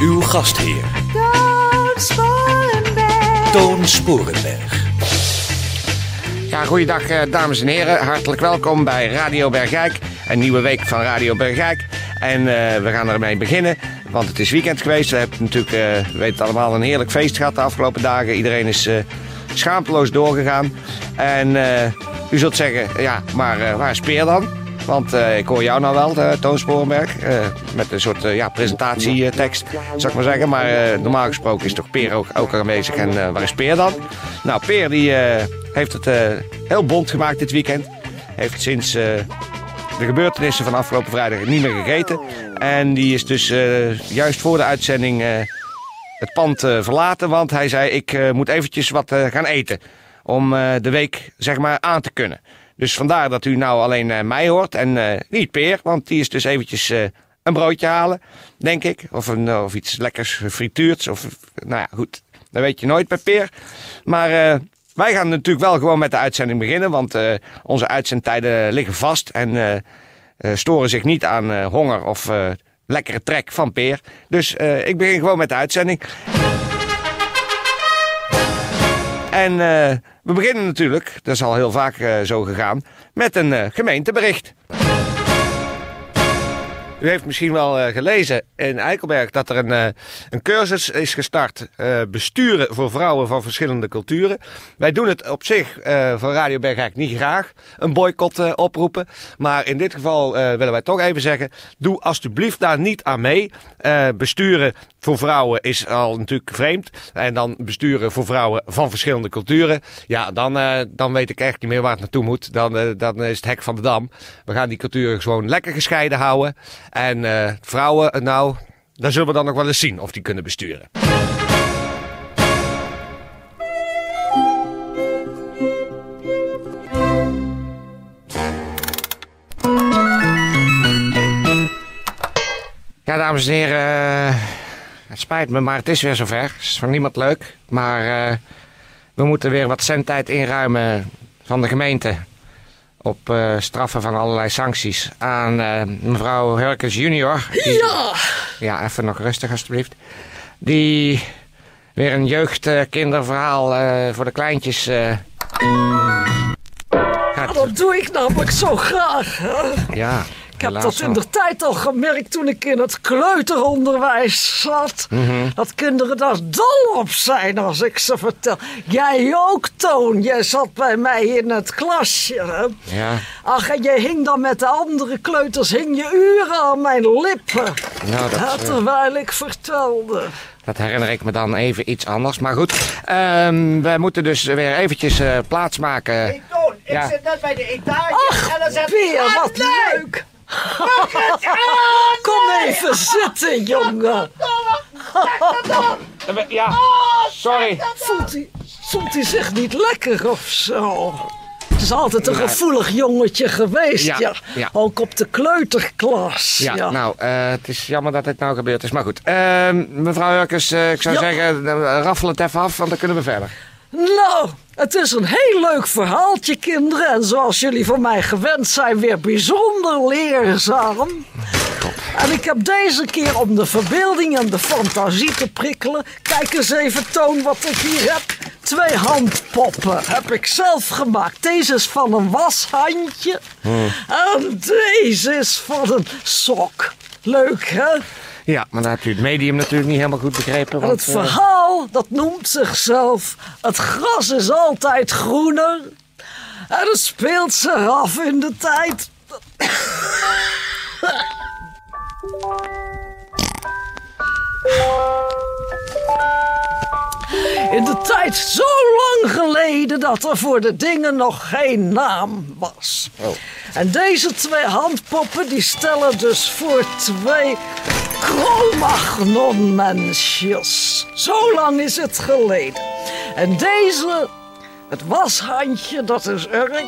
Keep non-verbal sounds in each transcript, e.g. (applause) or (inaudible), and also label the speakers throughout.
Speaker 1: Uw gastheer,
Speaker 2: Toon Sporenberg.
Speaker 1: Toon Sporenberg.
Speaker 3: Ja, goeiedag eh, dames en heren. Hartelijk welkom bij Radio Bergijk. Een nieuwe week van Radio Bergijk. En eh, we gaan ermee beginnen, want het is weekend geweest. We hebben natuurlijk, eh, we weten het allemaal, een heerlijk feest gehad de afgelopen dagen. Iedereen is eh, schaamteloos doorgegaan. En eh, u zult zeggen, ja, maar eh, waar is Peer dan? Want eh, ik hoor jou nou wel, eh, Toon Sporenberg, eh, met een soort ja, presentatietekst, zou ik maar zeggen. Maar normaal gesproken is toch Peer ook, ook aanwezig. En waar is Peer dan? Nou, Peer die, heeft het heel bond gemaakt dit weekend. Heeft sinds de gebeurtenissen van afgelopen vrijdag niet meer gegeten. En die is dus juist voor de uitzending het pand verlaten. Want hij zei, ik moet eventjes wat gaan eten. Om de week, zeg maar, aan te kunnen. Dus vandaar dat u nou alleen eh, mij hoort en eh, niet Peer. Want die is dus eventjes eh, een broodje halen, denk ik. Of, een, of iets lekkers frituurds. Of, nou ja, goed. Dat weet je nooit bij Peer. Maar wij gaan natuurlijk wel gewoon met de uitzending beginnen. Want onze uitzendtijden liggen vast. En storen zich niet aan honger of lekkere trek van Peer. Dus ik begin gewoon met de uitzending. En we beginnen natuurlijk, dat is al heel vaak eh, zo gegaan, met een eh, gemeentebericht. U heeft misschien wel eh, gelezen in Eikelberg dat er een, eh, een cursus is gestart. eh, besturen voor vrouwen van verschillende culturen. Wij doen het op zich van Radio Bergijk niet graag. Een boycott oproepen. Maar in dit geval willen wij toch even zeggen. Doe alstublieft daar niet aan mee. Besturen voor vrouwen is al natuurlijk vreemd. En dan besturen voor vrouwen van verschillende culturen. Ja, dan, dan weet ik echt niet meer waar het naartoe moet. Dan, dan is het hek van de dam. We gaan die culturen gewoon lekker gescheiden houden. En eh, vrouwen, eh, nou, daar zullen we dan nog wel eens zien of die kunnen besturen. Ja, dames en heren, eh, het spijt me, maar het is weer zover. Het is voor niemand leuk, maar we moeten weer wat zendtijd inruimen van de gemeente. Op eh, straffen van allerlei sancties aan eh, mevrouw Hurkens junior. Die-
Speaker 2: Ja,
Speaker 3: Ja, even nog rustig alstublieft. Die weer een jeugdkinderverhaal eh voor de kleintjes gaat...
Speaker 2: dat doe ik namelijk zo graag. hè.
Speaker 3: Ja,
Speaker 2: Ik heb dat in de tijd al gemerkt toen ik in het kleuteronderwijs zat.
Speaker 3: Mhm.
Speaker 2: Dat kinderen daar dol op zijn als ik ze vertel. Jij ook, Toon. Jij zat bij mij in het klasje. Hè?
Speaker 3: Ja,
Speaker 2: Ach, en je hing dan met de andere kleuters hing je uren aan mijn lippen.
Speaker 3: nou, dat,
Speaker 2: Ja,
Speaker 3: eh,
Speaker 2: terwijl ik vertelde.
Speaker 3: dat herinner ik me dan even iets anders. Maar goed, ehm, we moeten dus weer eventjes eh, plaatsmaken.
Speaker 4: Hey Toon, ik
Speaker 3: Ja.
Speaker 4: zit net bij de etage
Speaker 2: Ach,
Speaker 4: en dan zegt
Speaker 2: Peer,
Speaker 4: Ah,
Speaker 2: wat leuk. (laughs) Kom even zitten, jongen.
Speaker 3: Ja, sorry.
Speaker 2: Voelt hij, voelt hij zich niet lekker of zo? Het is altijd een gevoelig jongetje geweest,
Speaker 3: Ja,
Speaker 2: ja.
Speaker 3: ja.
Speaker 2: Ook op de kleuterklas.
Speaker 3: Ja,
Speaker 2: Ja,
Speaker 3: nou, eh, het is jammer dat dit nou gebeurd is. Maar goed, Ehm, mevrouw Hurkens, eh, ik zou zeggen, eh, raffel het even af, want dan kunnen we verder.
Speaker 2: Nou, het is een heel leuk verhaaltje, kinderen. En zoals jullie van mij gewend zijn, weer bijzonder leerzaam. En ik heb deze keer om de verbeelding en de fantasie te prikkelen. Kijk eens even, Toon, wat ik hier heb. Twee handpoppen heb ik zelf gemaakt. Deze is van een washandje. En deze is van een sok. Leuk, hè?
Speaker 3: Ja, maar dan hebt u het medium natuurlijk niet helemaal goed begrepen.
Speaker 2: En
Speaker 3: Want,
Speaker 2: het
Speaker 3: eh,
Speaker 2: verhaal, dat noemt zichzelf... Het gras is altijd groener. En het speelt zich af in de tijd... In de tijd zo lang geleden dat er voor de dingen nog geen naam was.
Speaker 3: Oh.
Speaker 2: En deze twee handpoppen die stellen dus voor twee Cro-Magnon-mensjes. Zo lang is het geleden. En deze, het washandje, dat is Urk.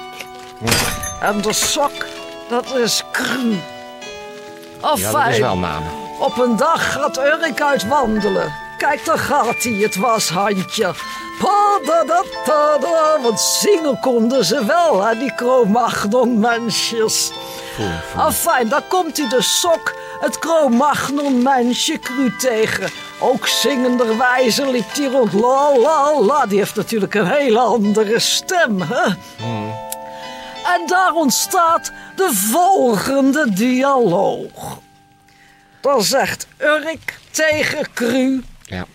Speaker 2: En de sok, dat is Cru.
Speaker 3: Ja, dat is wel namen.
Speaker 2: Op een dag gaat Urk uit wandelen. Kijk, daar gaat hij, het washandje. Pa-da-da-da-da, Want zingen konden ze wel, hè, die Cro-Magnon-mensjes. Afijn, daar komt hij de sok, het Cro-Magnon-mensje cru tegen. Ook zingenderwijze liep hij rond. La la la, die heeft natuurlijk een hele andere stem, hè? En daar ontstaat de volgende dialoog. Dan zegt Urk tegen Cru...
Speaker 3: Ja.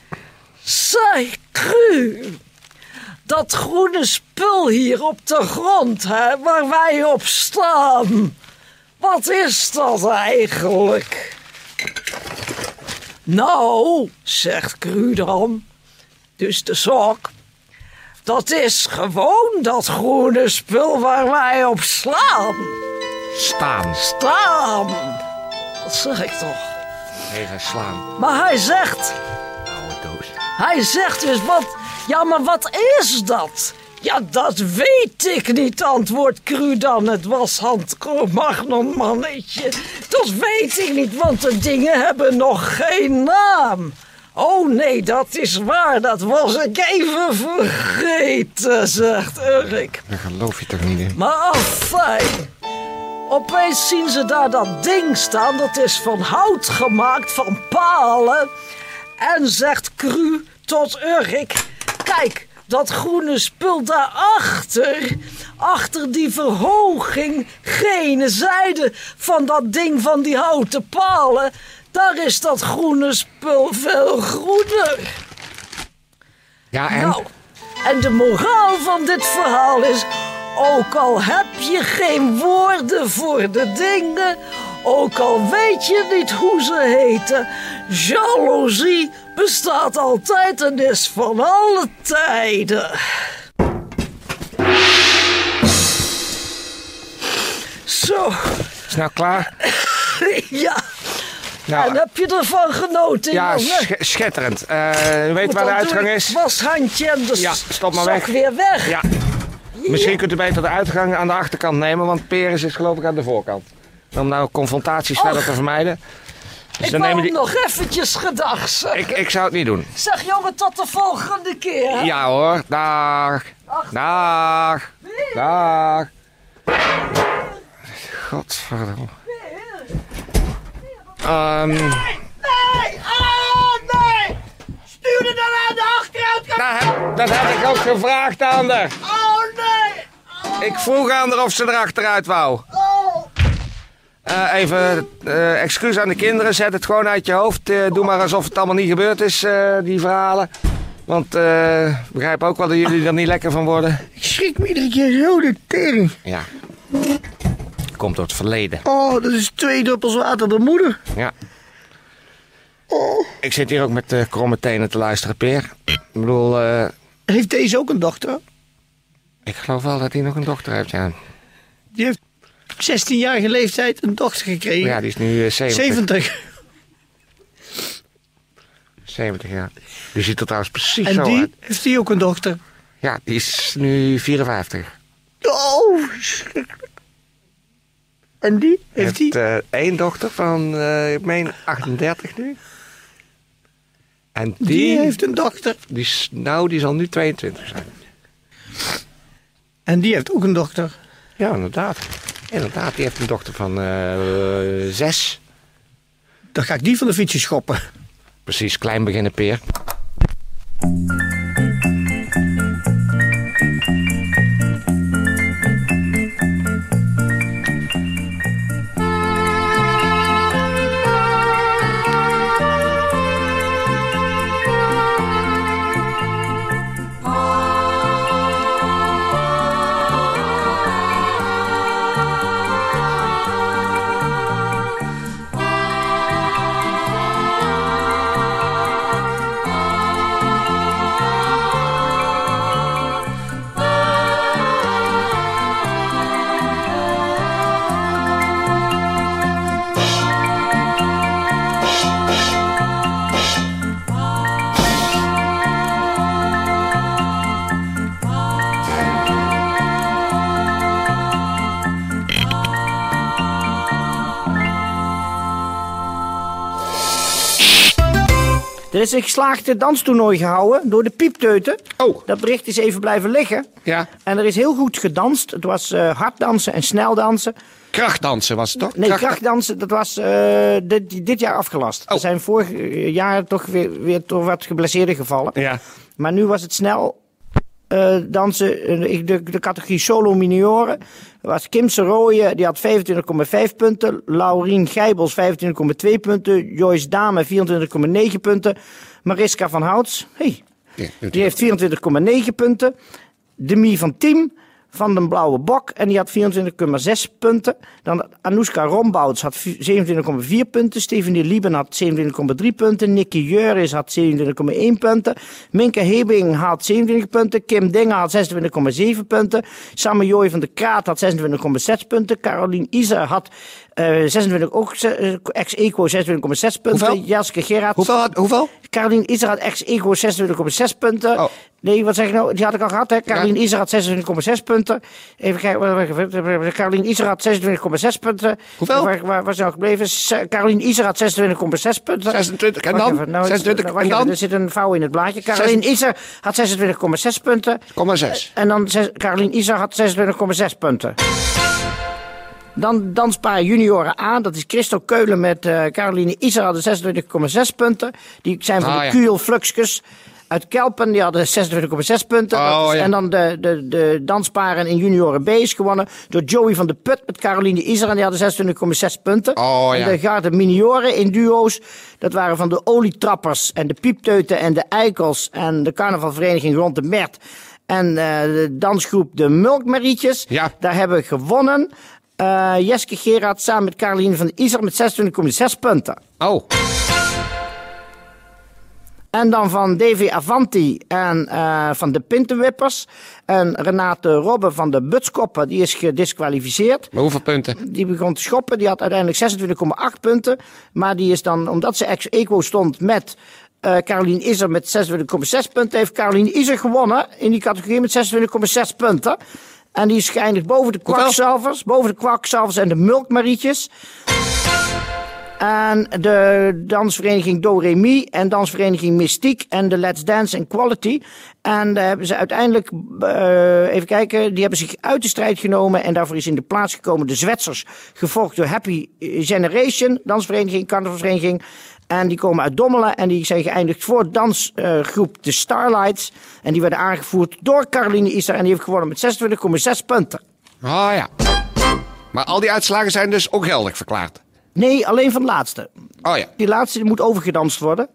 Speaker 2: Zij, Cru, dat groene spul hier op de grond, hè, waar wij op staan. Wat is dat eigenlijk? Nou, zegt Cru dan, dus de sok. Dat is gewoon dat groene spul waar wij op slaan.
Speaker 3: Staan.
Speaker 2: Staan. Dat zeg ik toch.
Speaker 3: Even slaan.
Speaker 2: Maar hij zegt. Hij zegt dus wat. Ja, maar wat is dat? Ja, dat weet ik niet, antwoordt Cru dan. Het was Magnon mannetje. Dat weet ik niet, want de dingen hebben nog geen naam. Oh nee, dat is waar, dat was ik even vergeten, zegt Urk.
Speaker 3: Dat geloof je toch niet in?
Speaker 2: Maar afijn. Opeens zien ze daar dat ding staan. Dat is van hout gemaakt, van palen. En zegt Cru tot Urk... Kijk, dat groene spul daarachter... Achter die verhoging, gene zijde van dat ding van die houten palen... Daar is dat groene spul veel groener.
Speaker 3: Ja, en?
Speaker 2: Nou, en de moraal van dit verhaal is... Ook al heb je geen woorden voor de dingen... Ook al weet je niet hoe ze heten... Jaloezie bestaat altijd en is van alle tijden. Zo,
Speaker 3: Is nou klaar? (laughs)
Speaker 2: ja.
Speaker 3: Nou,
Speaker 2: En heb je ervan genoten,
Speaker 3: ja, sch- schitterend. Eh u weet waar de uitgang is?
Speaker 2: washandje en de
Speaker 3: Ja, stop maar weg.
Speaker 2: weer weg.
Speaker 3: Ja. Misschien kunt u beter de uitgang aan de achterkant nemen, want Peris is geloof ik aan de voorkant. Om nou confrontaties verder te vermijden. Dus
Speaker 2: ik
Speaker 3: dan
Speaker 2: wou
Speaker 3: die...
Speaker 2: nog eventjes zeggen.
Speaker 3: Ik, ik zou het niet doen.
Speaker 2: Zeg jongen, tot de volgende keer.
Speaker 3: Ja hoor, dag. Dag. Dag. Godverdomme. Ehm,
Speaker 4: Nee! Oh, nee! Stuur er dan aan de achteruit!
Speaker 3: dat, heb, dat heb ik ook gevraagd aan haar.
Speaker 4: Oh, nee!
Speaker 3: Ik vroeg aan haar of ze er achteruit wou.
Speaker 4: Oh!
Speaker 3: Eh, even eh, excuus aan de kinderen. Zet het gewoon uit je hoofd. Eh, doe maar alsof het allemaal niet gebeurd is, die verhalen. Want ik begrijp ook wel dat jullie er niet lekker van worden.
Speaker 4: Ik schrik me iedere keer zo de tering.
Speaker 3: Ja. Komt door het verleden.
Speaker 4: Oh, dat is twee druppels water de moeder.
Speaker 3: Ja. Ik zit hier ook met eh, kromme tenen te luisteren, Peer. Ik bedoel,
Speaker 4: Heeft deze ook een dochter?
Speaker 3: ik geloof wel dat hij nog een dochter heeft, ja.
Speaker 4: Die heeft 16-jarige leeftijd een dochter gekregen.
Speaker 3: Ja, die is nu eh, 70.
Speaker 4: 70.
Speaker 3: 70, ja. Die ziet er trouwens precies
Speaker 4: En
Speaker 3: zo
Speaker 4: die
Speaker 3: uit.
Speaker 4: heeft die ook een dochter.
Speaker 3: Ja, die is nu 54.
Speaker 4: Oh. En die? Heeft die?
Speaker 3: eh, één dochter van, eh, ik meen, 38 nu. En die,
Speaker 4: Die heeft een dochter.
Speaker 3: die is, nou, die zal nu 22 zijn.
Speaker 4: En die heeft ook een dochter.
Speaker 3: Ja, inderdaad. Inderdaad, die heeft een dochter van eh, zes.
Speaker 4: Dan ga ik die van de fietsje schoppen.
Speaker 3: Precies, klein beginnen, Peer.
Speaker 5: Er is een geslaagde danstoernooi gehouden door de piepteuten.
Speaker 3: Oh.
Speaker 5: Dat bericht is even blijven liggen.
Speaker 3: Ja.
Speaker 5: En er is heel goed gedanst. Het was eh harddansen en sneldansen.
Speaker 3: Krachtdansen was het toch?
Speaker 5: Nee,
Speaker 3: Kracht-
Speaker 5: krachtdansen, dat was eh, dit, dit jaar afgelast.
Speaker 3: Oh.
Speaker 5: Er zijn vorig jaar toch weer, weer toch wat geblesseerden gevallen.
Speaker 3: Ja.
Speaker 5: Maar nu was het snel eh, dansen. eh, De, de categorie solo minioren was Kim Serooyen, die had 25,5 punten. Laurien Gijbels 25,2 punten. Joyce Dame 24,9 punten. Mariska van Houts, hey,
Speaker 3: Ja,
Speaker 5: die heeft 24,9 punten. Demi van Tiem van den Blauwe Bok. En die had 24,6 punten. Dan Anouska Rombouts had vi- 27,4 punten. Stephanie Lieben had 27,3 punten. Nicky Juris had 27,1 punten. Minke Hebing had 27 punten. Kim Dinger had 26,7 punten. Samme Jooi van de Kraat had 26,6 punten. Carolien Iser had 26, ook ze- eh, ex-equo 26,6 punten.
Speaker 3: Hoeveel?
Speaker 5: Jaske Gerard
Speaker 3: Hoeveel? had- Hoeveel?
Speaker 5: Had ex-ego 26,6 punten.
Speaker 3: Oh.
Speaker 5: Nee, wat zeg ik nou? Die had ik al gehad, hè? Carolien Iser had 26,6 punten. Even kijken. wacht, wacht, wacht, wacht. Carolien Iser had 26,6 punten.
Speaker 3: Hoeveel?
Speaker 5: Waar, waar, waar is nou gebleven? Se- Carolien Iser had 26,6 punten.
Speaker 3: 26. En dan?
Speaker 5: even, nou,
Speaker 3: 26.
Speaker 5: wacht
Speaker 3: En dan?
Speaker 5: Er zit een vouw in het blaadje. Carolien Iser had 26,6 punten.
Speaker 3: Komma 6.
Speaker 5: En dan Carolien Iser had 26,6 punten. Dan danspaar junioren A, dat is Christel Keulen met eh Caroline Iser hadden 26,6 punten. Die zijn van
Speaker 3: Ah,
Speaker 5: de
Speaker 3: ja.
Speaker 5: Fluxkus uit Kelpen, die hadden 26,6 punten.
Speaker 3: Oh,
Speaker 5: Dat is-
Speaker 3: ja.
Speaker 5: En dan de, de, de dansparen in junioren B is gewonnen door Joey van de Put met Caroline Iser en die hadden 26,6 punten.
Speaker 3: Oh, ja.
Speaker 5: En de garde minioren in duo's, dat waren van de olietrappers en de piepteuten en de eikels en de carnavalvereniging rond de Mert. En eh, de dansgroep de Mulkmarietjes.
Speaker 3: Ja.
Speaker 5: Daar hebben we gewonnen. Eh, Jeske Gerard samen met Caroline van Iser met 26,6 punten.
Speaker 3: Oh.
Speaker 5: En dan van DV Avanti en eh, van de Pintenwippers. En Renate Robbe van de Butskoppen, die is gedisqualificeerd.
Speaker 3: Maar hoeveel punten?
Speaker 5: Die begon te schoppen, die had uiteindelijk 26,8 punten. Maar die is dan, omdat ze ex-equo stond met eh Caroline Iser met 26,6 punten, heeft Caroline Iser gewonnen in die categorie met 26,6 punten. En die is geëindigd boven de kwakzalvers, boven de kwakzalvers en de mulkmarietjes. En de dansvereniging Do Re Mi en dansvereniging Mystiek en de Let's Dance and Quality. En daar hebben ze uiteindelijk, eh, even kijken, die hebben zich uit de strijd genomen. En daarvoor is in de plaats gekomen de Zwetsers, gevolgd door Happy Generation, dansvereniging, carnavalsvereniging. En die komen uit Dommelen en die zijn geëindigd voor dansgroep de Starlights. En die werden aangevoerd door Caroline Iser en die heeft gewonnen met 26,6 punten.
Speaker 3: Oh ja. Maar al die uitslagen zijn dus ook geldig verklaard.
Speaker 5: Nee, alleen van de laatste.
Speaker 3: Oh ja.
Speaker 5: Die laatste moet overgedanst worden.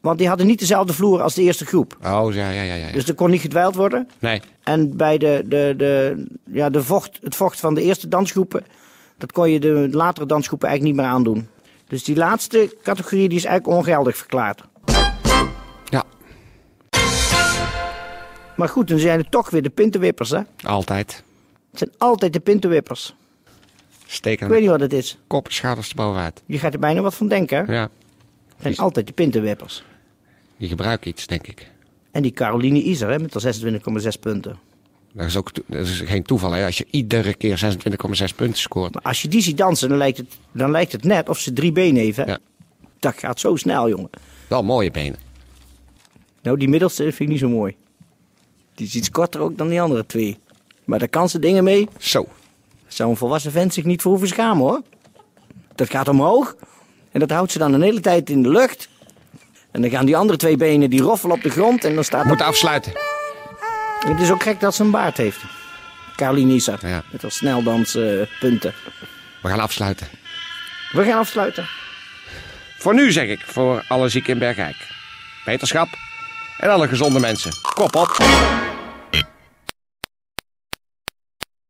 Speaker 5: Want die hadden niet dezelfde vloer als de eerste groep.
Speaker 3: Oh ja, ja, ja. ja.
Speaker 5: Dus er kon niet gedwijld worden.
Speaker 3: Nee.
Speaker 5: En bij de, de, de, ja, de vocht, het vocht van de eerste dansgroepen, dat kon je de latere dansgroepen eigenlijk niet meer aandoen. Dus die laatste categorie die is eigenlijk ongeldig verklaard.
Speaker 3: Ja.
Speaker 5: Maar goed, dan zijn het toch weer de pintenwippers, hè?
Speaker 3: Altijd.
Speaker 5: Het zijn altijd de pintenwippers.
Speaker 3: Steken
Speaker 5: Ik weet niet wat het is.
Speaker 3: kop, schouders erbovenuit.
Speaker 5: Je gaat er bijna wat van denken?
Speaker 3: Ja.
Speaker 5: Het zijn altijd de pintenwippers.
Speaker 3: Die gebruiken iets, denk ik.
Speaker 5: En die Caroline Iser, hè, met haar 26,6 punten.
Speaker 3: Dat is ook dat is geen toeval, hè? Als je iedere keer 26,6 punten scoort.
Speaker 5: Maar als je die ziet dansen, dan lijkt het, dan lijkt het net of ze drie benen heeft, hè?
Speaker 3: Ja.
Speaker 5: Dat gaat zo snel, jongen.
Speaker 3: Wel mooie benen.
Speaker 5: Nou, die middelste vind ik niet zo mooi. Die is iets korter ook dan die andere twee. Maar daar kan ze dingen mee.
Speaker 3: Zo.
Speaker 5: Zou een volwassen vent zich niet voor hoeven schamen, hoor. Dat gaat omhoog. En dat houdt ze dan een hele tijd in de lucht. En dan gaan die andere twee benen, die roffelen op de grond. En dan staat
Speaker 3: We moeten afsluiten.
Speaker 5: Het is ook gek dat ze een baard heeft. Caroline Iser.
Speaker 3: Ja.
Speaker 5: Met haar sneldanspunten.
Speaker 3: We gaan afsluiten.
Speaker 5: We gaan afsluiten.
Speaker 3: Voor nu zeg ik, voor alle zieken in Bergijk. Beterschap en alle gezonde mensen. Kop op.